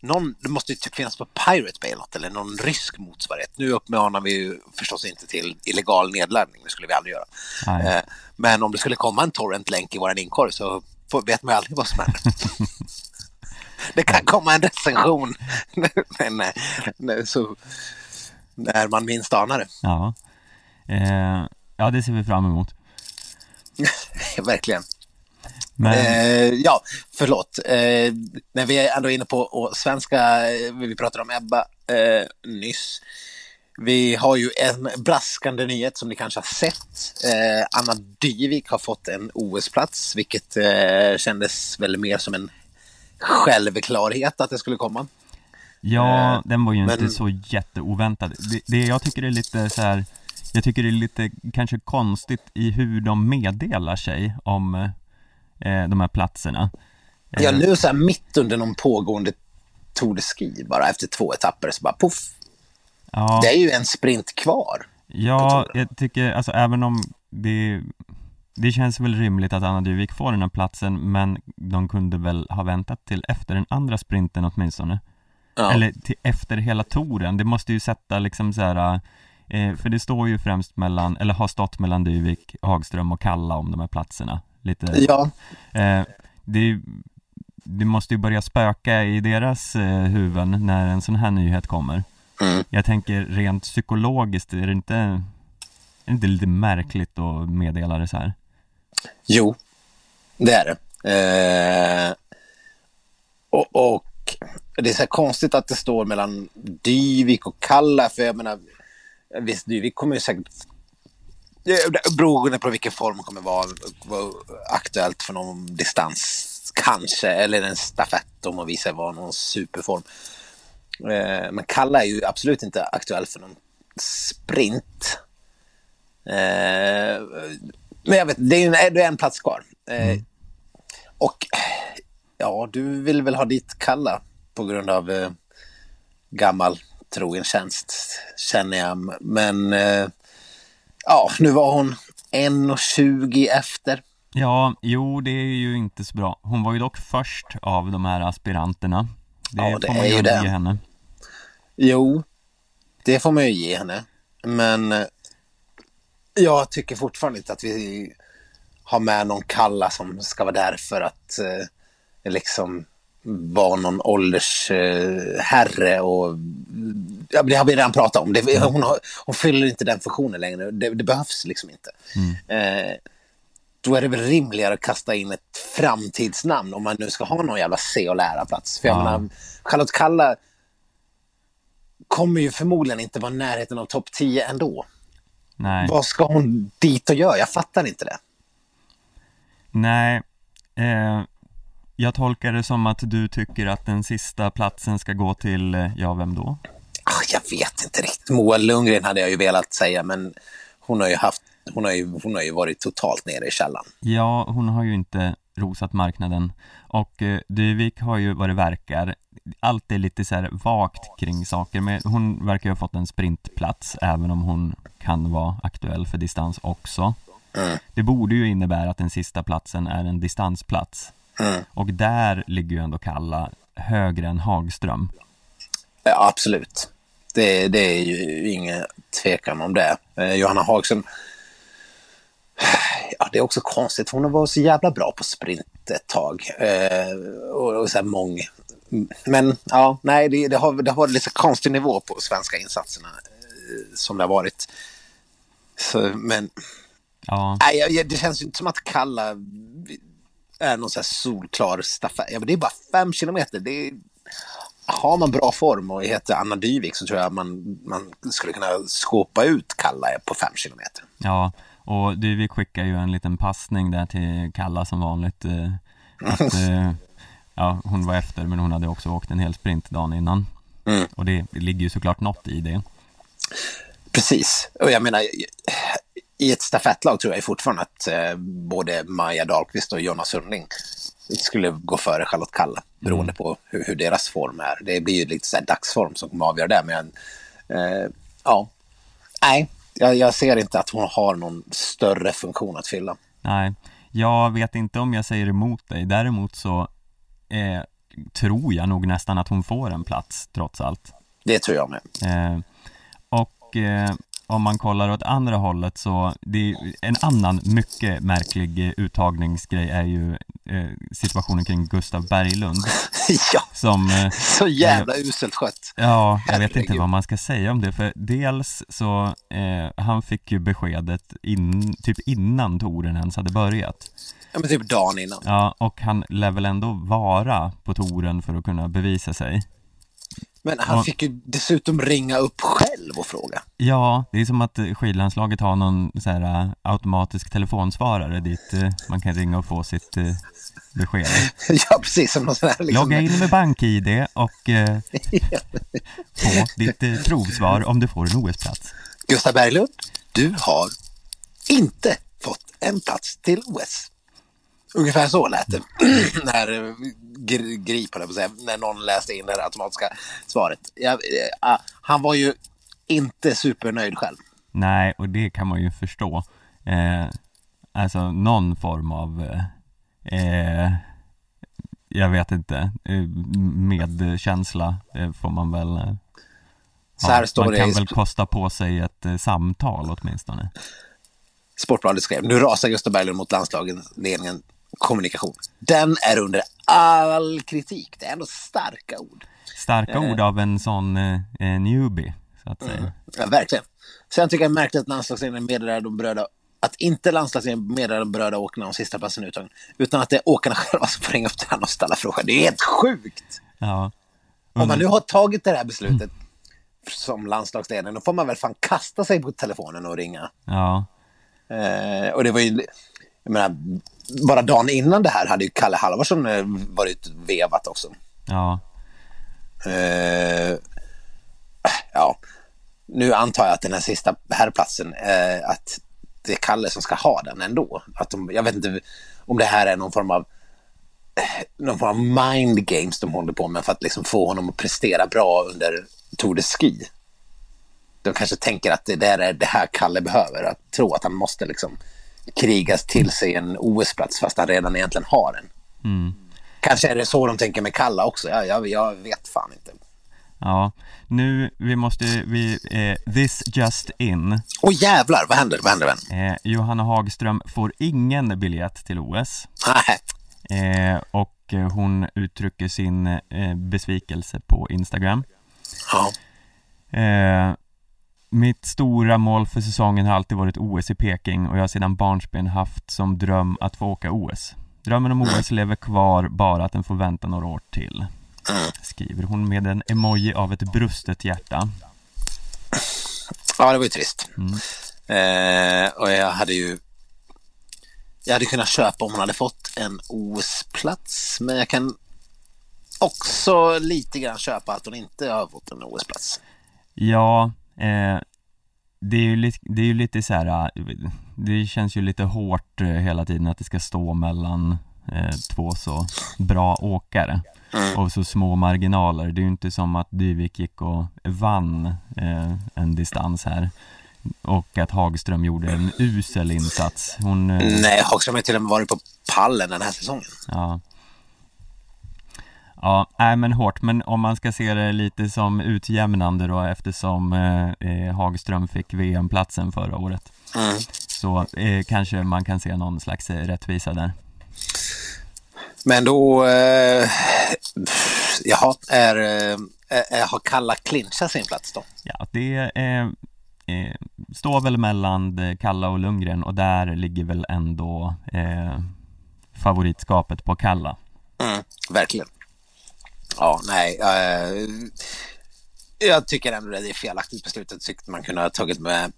någon, det måste ju typ finnas på Pirate Bay något, eller någon rysk motsvarighet. Nu uppmanar vi ju förstås inte till illegal nedladdning, det skulle vi aldrig göra. Nej. Eh, men om det skulle komma en torrent-länk i vår inkorg så vet man ju aldrig vad som händer. det kan komma en recension men, eh, nej, så, när man minst anar det. Ja. Eh, ja, det ser vi fram emot. Verkligen. Eh, ja, förlåt. Eh, när vi är ändå inne på svenska, eh, vi pratade om Ebba eh, nyss. Vi har ju en braskande nyhet som ni kanske har sett. Eh, Anna Dyvik har fått en OS-plats, vilket eh, kändes väl mer som en självklarhet att det skulle komma. ja, eh, den var ju inte men- så jätteoväntad. Det, det jag tycker är lite så här, jag tycker det är lite kanske konstigt i hur de meddelar sig om eh, de här platserna. Eh, Ja, nu så här mitt under någon pågående Tour de Ski, bara efter två etapper, så bara poff. ja. Det är ju en sprint kvar. Ja, jag tycker, alltså även om det det känns väl rimligt att Anna Dyvik får den här platsen men de kunde väl ha väntat till efter den andra sprinten åtminstone. Ja. Eller till efter hela touren. Det måste ju sätta liksom så här eh, för det står ju främst mellan, eller har stått mellan Dyvik, Hagström och Kalla om de här platserna. Lite, ja, eh, det, det måste ju börja spöka i deras eh, huvuden när en sån här nyhet kommer. Mm. Jag tänker rent psykologiskt, är det inte, är det inte lite märkligt att meddela det så här? Jo, det är det. Eh, och, och det är så konstigt att det står mellan Dyvik och Kalla, för jag menar, visst Dyvik kommer ju säkert Beroende på vilken form kommer vara, vara aktuellt för någon distans, kanske, eller en stafett om man visar vara någon superform. Eh, men Kalla är ju absolut inte aktuell för någon sprint. Eh, men jag vet, det är, en, det är en plats kvar. Eh, Och ja, du vill väl ha dit Kalla på grund av eh, gammal trogen tjänst, känner jag. Men eh, ja, nu var hon 1,20 efter. Ja, jo det är ju inte så bra. Hon var ju dock först av de här aspiranterna. Det, Ja, det får man är ju det. ge henne. Jo, det får man ju ge henne. Men eh, jag tycker fortfarande inte att vi har med någon Kalla som ska vara där för att eh, liksom vara någon åldersherre herre och ja, det har vi redan pratat om. Det, hon, har, hon fyller inte den funktionen längre. Det, det behövs liksom inte. Eh, då är det väl rimligare att kasta in ett framtidsnamn om man nu ska ha någon jävla se och lära-plats. För jag Ja. menar, Charlotte Kalla kommer ju förmodligen inte vara i närheten av topp 10 ändå. Nej, Vad ska hon dit och göra? Jag fattar inte det. nej. Eh, jag tolkar det som att du tycker att den sista platsen ska gå till, eh, ja vem då? Ah, jag vet inte riktigt. Moa Lundgren hade jag ju velat säga, men hon har ju, haft, hon har ju, hon har ju varit totalt nere i källan. Ja, hon har ju inte rosat marknaden och eh, Dyvik har ju vad det verkar allt är lite så här vagt kring saker men hon verkar ju ha fått en sprintplats även om hon kan vara aktuell för distans också. Mm. Det borde ju innebära att den sista platsen är en distansplats Mm. och där ligger ju ändå Kalla högre än Hagström. Ja, absolut. Det, det är ju ingen tvekan om det. Eh, Johanna Hagström, ja, det är också konstigt. Hon har varit så jävla bra på sprint ett tag. Eh, och, och så här mång. Men ja, nej, det, det, har, det har varit lite konstig nivå på svenska insatserna eh, som det har varit. Så, men Ja, nej, det känns inte som att Kalla är någon så här solklar stafett. Ja, men det är bara fem kilometer. Det är, har man bra form och heter Anna Dyvik så tror jag man, man skulle kunna skåpa ut Kalla på fem kilometer. ja och Dyvik skickar ju en liten passning där till Kalla som vanligt eh, att eh, ja, hon var efter men hon hade också åkt en hel sprint dagen innan. Mm. Och det, det ligger ju såklart något i det. Precis. Och jag menar, i ett stafettlag tror jag fortfarande att eh, både Maja Dahlqvist och Jonas Sundling skulle gå före Charlotte Kalla beroende på hur, hur deras form är. Det blir ju lite så dagsform som kommer avgöra det. Men eh, ja, nej, jag, jag ser inte att hon har någon större funktion att fylla. Nej, Jag vet inte om jag säger emot dig, däremot så eh, tror jag nog nästan att hon får en plats trots allt. Det tror jag med. Eh, och eh, om man kollar åt andra hållet så, det är, en annan mycket märklig eh, uttagningsgrej är ju eh, situationen kring Gustav Berglund ja, som eh, så jävla uselt skött. Ja, jag vet inte Herregud. vad man ska säga om det för dels så, eh, han fick ju beskedet in, typ innan touren ens hade börjat. Ja, men typ dagen innan. Ja, och han lär väl ändå vara på touren för att kunna bevisa sig. Men han Ja. fick ju dessutom ringa upp själv och fråga. Ja, det är som att eh, skidlandslaget har någon så här eh, automatisk telefonsvarare dit eh, man kan ringa och få sitt besked. ja, precis som någon sån här liksom. Logga in med BankID och eh, få ditt eh, provsvar om du får en OS-plats. Gustav Berglund, du har inte fått en plats till OS. Ungefär så lät det när eh, gr- grip, jag på säga, när någon läste in det automatiska svaret. Jag, eh, ah, han var ju inte supernöjd själv. Nej, och det kan man ju förstå. Eh, alltså någon form av, eh, eh, jag vet inte, medkänsla eh, får man väl eh, står Man kan i väl kosta på sig ett eh, samtal åtminstone. Sportbladet skrev. Nu rasar Gustav Berglund mot landslagens ledningen kommunikation. Den är under all kritik. Det är ändå starka ord. Starka Eh. ord av en sån eh, eh, newbie, så att säga. Ja, verkligen. Sen tycker jag märkligt att landslagsledningen meddelar de berörda att inte landslagsledningen meddelar de berörda åkarna om sista platsen uttagen, utan att det är åkarna själva som får ringa upp honom och ställa frågor. Det är helt sjukt! Ja. Om man nu har tagit det här beslutet som landslagsledare, då får man väl fan kasta sig på telefonen och ringa. Ja, Eh, och det var ju, jag menar, bara dagen innan det här hade ju Kalle Halvarsson eh, varit vevat också. ja, Eh, ja, nu antar jag att den här sista herrplatsen, eh, att det är Kalle som ska ha den ändå. Att de, jag vet inte om det här är någon form av någon form av mind games de håller på med för att liksom få honom att prestera bra under Tour de Ski. De kanske tänker att det där är det här Kalle behöver, att tro att han måste liksom krigas till sig en OS-plats fast han redan egentligen har en. Kanske är det så de tänker med Kalla också, jag, jag, jag vet fan inte. ja. Nu, vi måste, vi, eh, this just in. Åh jävlar, vad händer? Vad händer vän? Eh, Johanna Hagström får ingen biljett till OS. Nej. Eh, och eh, hon uttrycker sin eh, besvikelse på Instagram. Ja. Mitt stora mål för säsongen har alltid varit OS i Peking och jag har sedan barnsben haft som dröm att få åka OS. Drömmen om OS lever kvar, bara att den får vänta några år till. Skriver hon med en emoji av ett brustet hjärta. ja, det var ju trist. Eh, och jag hade ju jag hade kunnat köpa om hon hade fått en OS-plats, men jag kan också lite grann köpa att hon inte har fått en OS-plats. Ja, eh, det är ju lite, det är ju lite så här, eh, det känns ju lite hårt eh, hela tiden att det ska stå mellan eh, två så bra åkare och så små marginaler. Det är ju inte som att Dyvik gick och vann eh, en distans här och att Hagström gjorde en usel insats. Hon, eh, Nej, Hagström har till och med varit på pallen den här säsongen. Ja Ja, nej men hårt, men om man ska se det lite som utjämnande då eftersom eh, eh, Hagström fick VM-platsen förra året Mm. Så eh, kanske man kan se någon slags eh, rättvisa där Men då, eh, jaha, är, eh, är, har Kalla clinchat sin plats då? Ja, det eh, står väl mellan Kalla och Lundgren och där ligger väl ändå eh, favoritskapet på Kalla Mm, verkligen. Ja, nej. eh, jag tycker ändå det är felaktigt beslut. Jag tyckte man kunde ha tagit med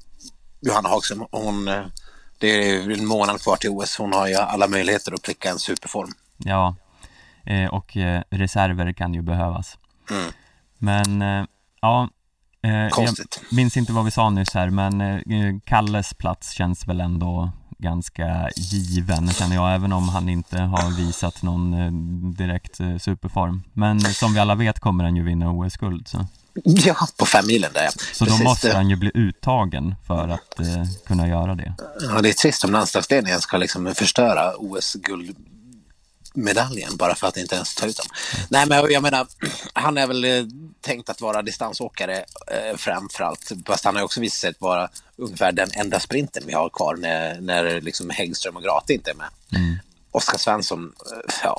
Johanna Hagström. Hon, det är en månad kvar till OS. Hon har ju alla möjligheter att pricka en superform. Ja, eh, och eh, reserver kan ju behövas Mm. Men, ja eh, jag Konstigt. minns inte vad vi sa nyss här men Kalles plats känns väl ändå ganska given känner jag även om han inte har visat någon eh, direkt eh, superform Men som vi alla vet kommer han ju vinna OS-guld så Ja, på fem milen där ja. Så då Precis, måste det- han ju bli uttagen för att eh, kunna göra det. Ja, det är trist om landslagsledningen ska liksom förstöra OS-guldmedaljen bara för att inte ens ta ut dem. Nej, men jag menar, han är väl eh, tänkt att vara distansåkare eh, framförallt. Fast han har också visat sig vara ungefär den enda sprinten vi har kvar när, när liksom Häggström och Grate inte är med. Oskar Svensson, eh, ja.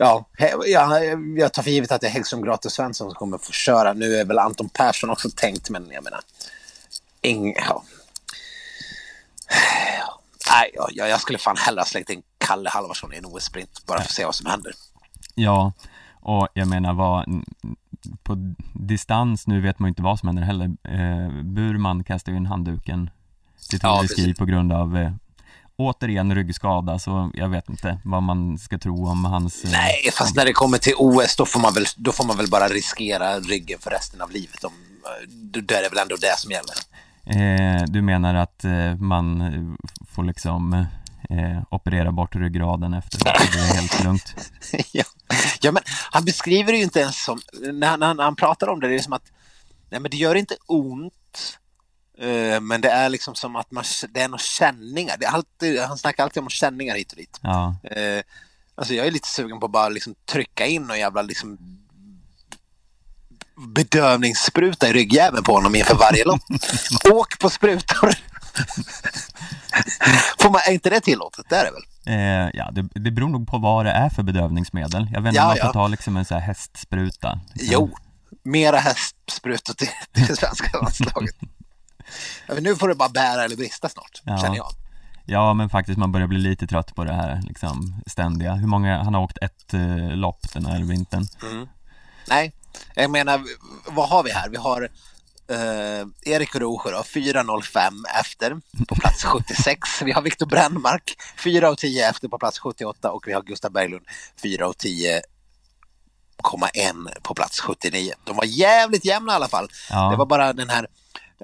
Ja, ja, jag tar för givet att det är Häggström, Grate och Svensson som kommer få köra. Nu är väl Anton Persson också tänkt, men jag menar, ing, ja. Nej, jag, jag skulle fan hellre ha slängt in Kalle Halvarsson i en OS-sprint bara för att se vad som händer. Ja, och jag menar vad på distans, nu vet man ju inte vad som händer heller. Eh, Burman kastar ju in handduken till Ja, Tour de Ski på grund av eh, återigen ryggskada, så jag vet inte vad man ska tro om hans... Eh, Nej, fast när det kommer till OS då får man väl, då får man väl bara riskera ryggen för resten av livet. Om, eh, då är det väl ändå det som gäller. Eh, du menar att eh, man eh, får liksom eh, operera bort ryggraden efter det, är helt lugnt? ja. ja, men han beskriver det ju inte ens som, när han, när han pratar om det, det är som att nej, men det gör inte ont. eh, Men det är liksom som att man, det är några känningar. Det är alltid, han snackar alltid om känningar hit och dit. Ja, Eh, alltså jag är lite sugen på att bara liksom trycka in någon jävla liksom bedövningsspruta i ryggjäveln på honom inför varje lopp. Åk på sprutor! Får man, är inte det tillåtet? Det är det väl? eh, ja det, det beror nog på vad det är för bedövningsmedel. Jag vet inte om man får ta liksom en sån här hästspruta. liksom. Jo, mera hästsprutor till, till det svenska landslaget. Nu får det bara bära eller brista snart, Ja. känner jag. Ja, men faktiskt man börjar bli lite trött på det här liksom ständiga. Hur många, han har åkt ett eh, lopp den här vintern. Nej, jag menar, vad har vi här? Vi har eh, Erik Rosjö då, 4.05 efter på plats 76. Vi har Viktor Brännmark 4.10 efter på plats 78 och vi har Gustav Berglund 4.10,1 på plats 79. De var jävligt jämna i alla fall. Ja. Det var bara den här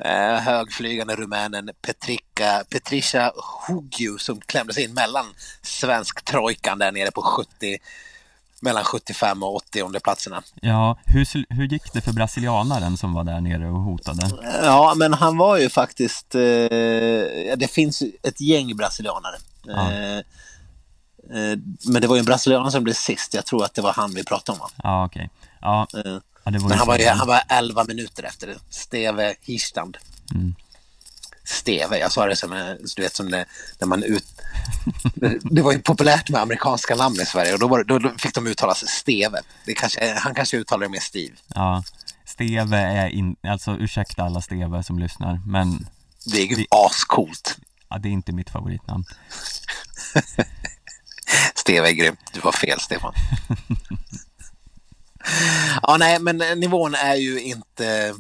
eh, högflygande rumänen Petrika, Petricia Hugiu som klämdes in mellan svensk trojkan där nere på 70 mellan 75 och 80 platserna. Ja, hur, hur gick det för brasilianaren som var där nere och hotade? Ja, men han var ju faktiskt... Eh, det finns ett gäng brasilianare. Ja. Eh, eh, men det var ju en brasilianare som blev sist. Jag tror att det var han vi pratade om. Va? Ja, okej. Ja, Eh, ja, men han var, ju, han var 11 minuter efter det. Steve Hirstand. Mm. Steve, jag sa det som, eh, du vet, som det, när man ut... det, var ju populärt med amerikanska namn i Sverige och då, var, då, fick de uttala sig Steve. Det kanske, han kanske uttalar det med Steve. Ja, Steve är in, alltså ursäkta alla Steve som lyssnar, men Det är ju Det- ascoolt. ja, det är inte mitt favoritnamn. Steve är grym. Du har fel, Stefan. ja, nej, men nivån är ju inte...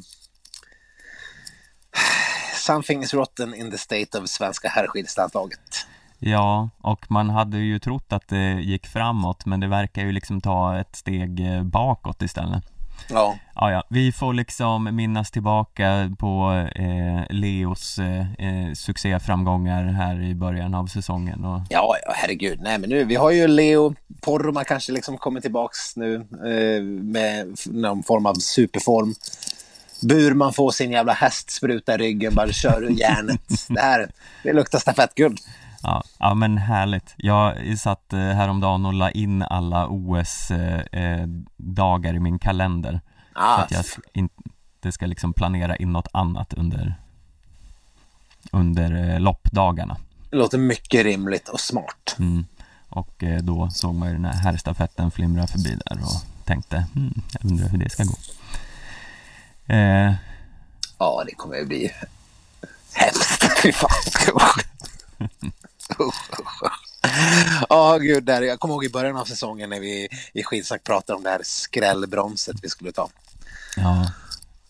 Something is rotten in the state of svenska herrskidlandslaget. Ja, och man hade ju trott att det gick framåt, men det verkar ju liksom ta ett steg eh, bakåt istället. Ja, Ja, ja, vi får liksom minnas tillbaka på eh, Leos eh, eh, succéframgångar här i början av säsongen och ja, ja herregud. Nej, men nu, vi har ju Leo Porma kanske liksom kommit tillbaks nu eh, med någon form av superform. Burman får sin jävla hästspruta i ryggen, bara kör ur järnet. Det här, det luktar stafettguld. Ja, ja men härligt. Jag satt eh, häromdagen och la in alla OS-dagar i min kalender. Så Ah, att jag inte ska liksom planera in något annat under, under eh, loppdagarna. det låter mycket rimligt och smart. Mm. Och eh, då såg man ju den här herrstafetten flimra förbi där och tänkte, hmm, jag undrar hur det ska gå. Eh, Ja, det kommer ju bli hemskt. Fy fan. Ja, gud. Där, jag kommer ihåg i början av säsongen när vi i skidsnack pratade om det här skrällbronset vi skulle ta. ja,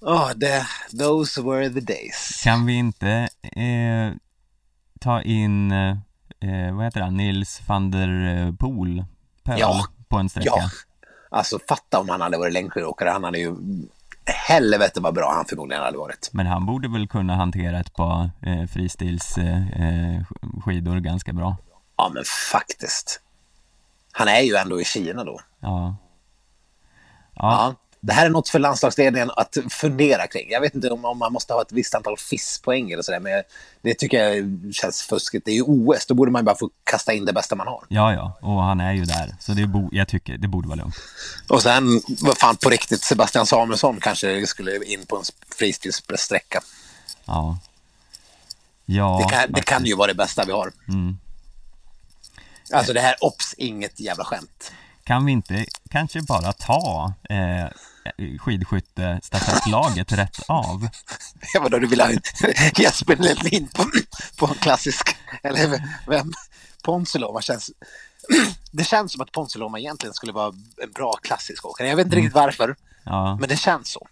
Ja, det, those were the days. kan vi inte eh, ta in, eh, vad heter han, Nils van der eh, Poel, Pöl, Ja. på en sträcka? Ja, alltså fatta om han hade varit längdskidåkare. Han hade ju helvete vad bra han förmodligen hade varit. Men han borde väl kunna hantera ett par eh, fristilsskidor eh, skidor ganska bra. Ja, men faktiskt. Han är ju ändå i Kina då. Ja. Ja. Det här är något för landslagsledningen att fundera kring. Jag vet inte om, om man måste ha ett visst antal FIS-poäng eller sådär, men det tycker jag känns fuskigt. Det är ju OS, då borde man bara få kasta in det bästa man har. Ja, ja, och han är ju där. Så det bo, jag tycker det borde vara lugnt. Och sen, vad fan, på riktigt, Sebastian Samuelsson kanske skulle in på en fristilssträcka. Ja. Ja, Det kan, det kan ju vara det bästa vi har. Mm. Alltså det här, ops, inget jävla skämt. Kan vi inte kanske bara ta eh, skidskyttestafettlaget rätt av? Ja, vadå, du vill ha Jesper Lelin på, på en klassisk, eller vem? Ponsiloma känns... Det känns som att Ponsiloma egentligen skulle vara en bra klassisk åkare. Jag vet inte riktigt varför, Ja, men det känns så.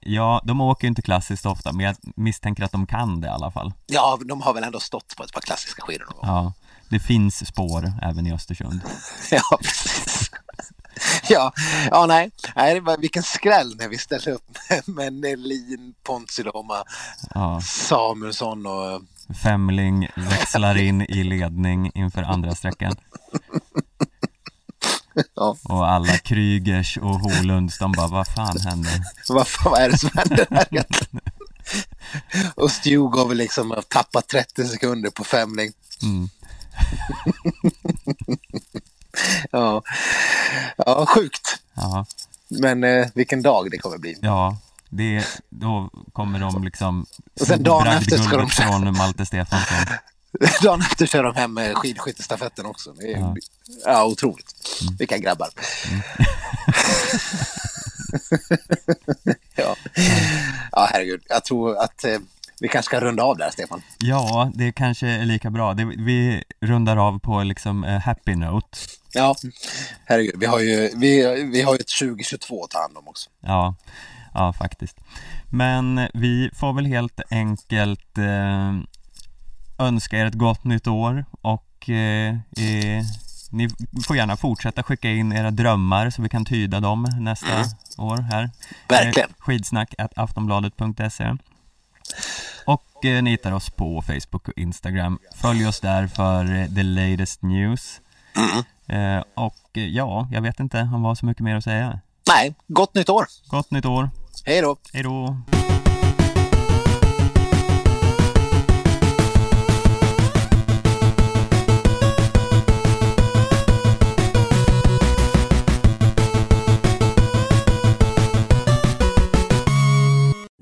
ja, de åker ju inte klassiskt ofta, men jag misstänker att de kan det i alla fall. Ja, de har väl ändå stått på ett par klassiska skidor någon gång. Ja, det finns spår även i Östersund. Ja, precis. Ja, ja nej. nej det var, vilken skräll när vi ställde upp med, Nelin, Ponsiloma, Ja, Samuelsson och... Femling växlar in i ledning inför andra sträckan. Ja, Och alla Krygers och Holunds, de bara, vad fan händer? vad, fan, vad är det som händer här? Och liksom har tappat 30 sekunder på femling. Mm. Ja, ja sjukt. Ja, Men eh, vilken dag det kommer bli. ja, det, då kommer de liksom Och sen dagen efter ska de- från Malte Stefansson. Dagen efter kör de hem skidskyttestafetten också. Det är, ja. Ja. otroligt. Vilka grabbar. ja. ja, herregud. Jag tror att eh, vi kanske ska runda av där, Stefan. Ja, det kanske är lika bra. Det, vi rundar av på liksom a happy note. Ja, herregud. Vi har ju, vi, vi har ju ett 2022 att ta hand om också. Ja, ja faktiskt. Men vi får väl helt enkelt eh, önska er ett gott nytt år och eh, ni får gärna fortsätta skicka in era drömmar så vi kan tyda dem nästa år här. Verkligen. Skidsnack aftonbladet.se Och eh, ni hittar oss på Facebook och Instagram. Följ oss där för eh, the latest news. Eh, och eh, ja, jag vet inte om har så mycket mer att säga. Nej, gott nytt år. Gott nytt år! Hej då. Hej då!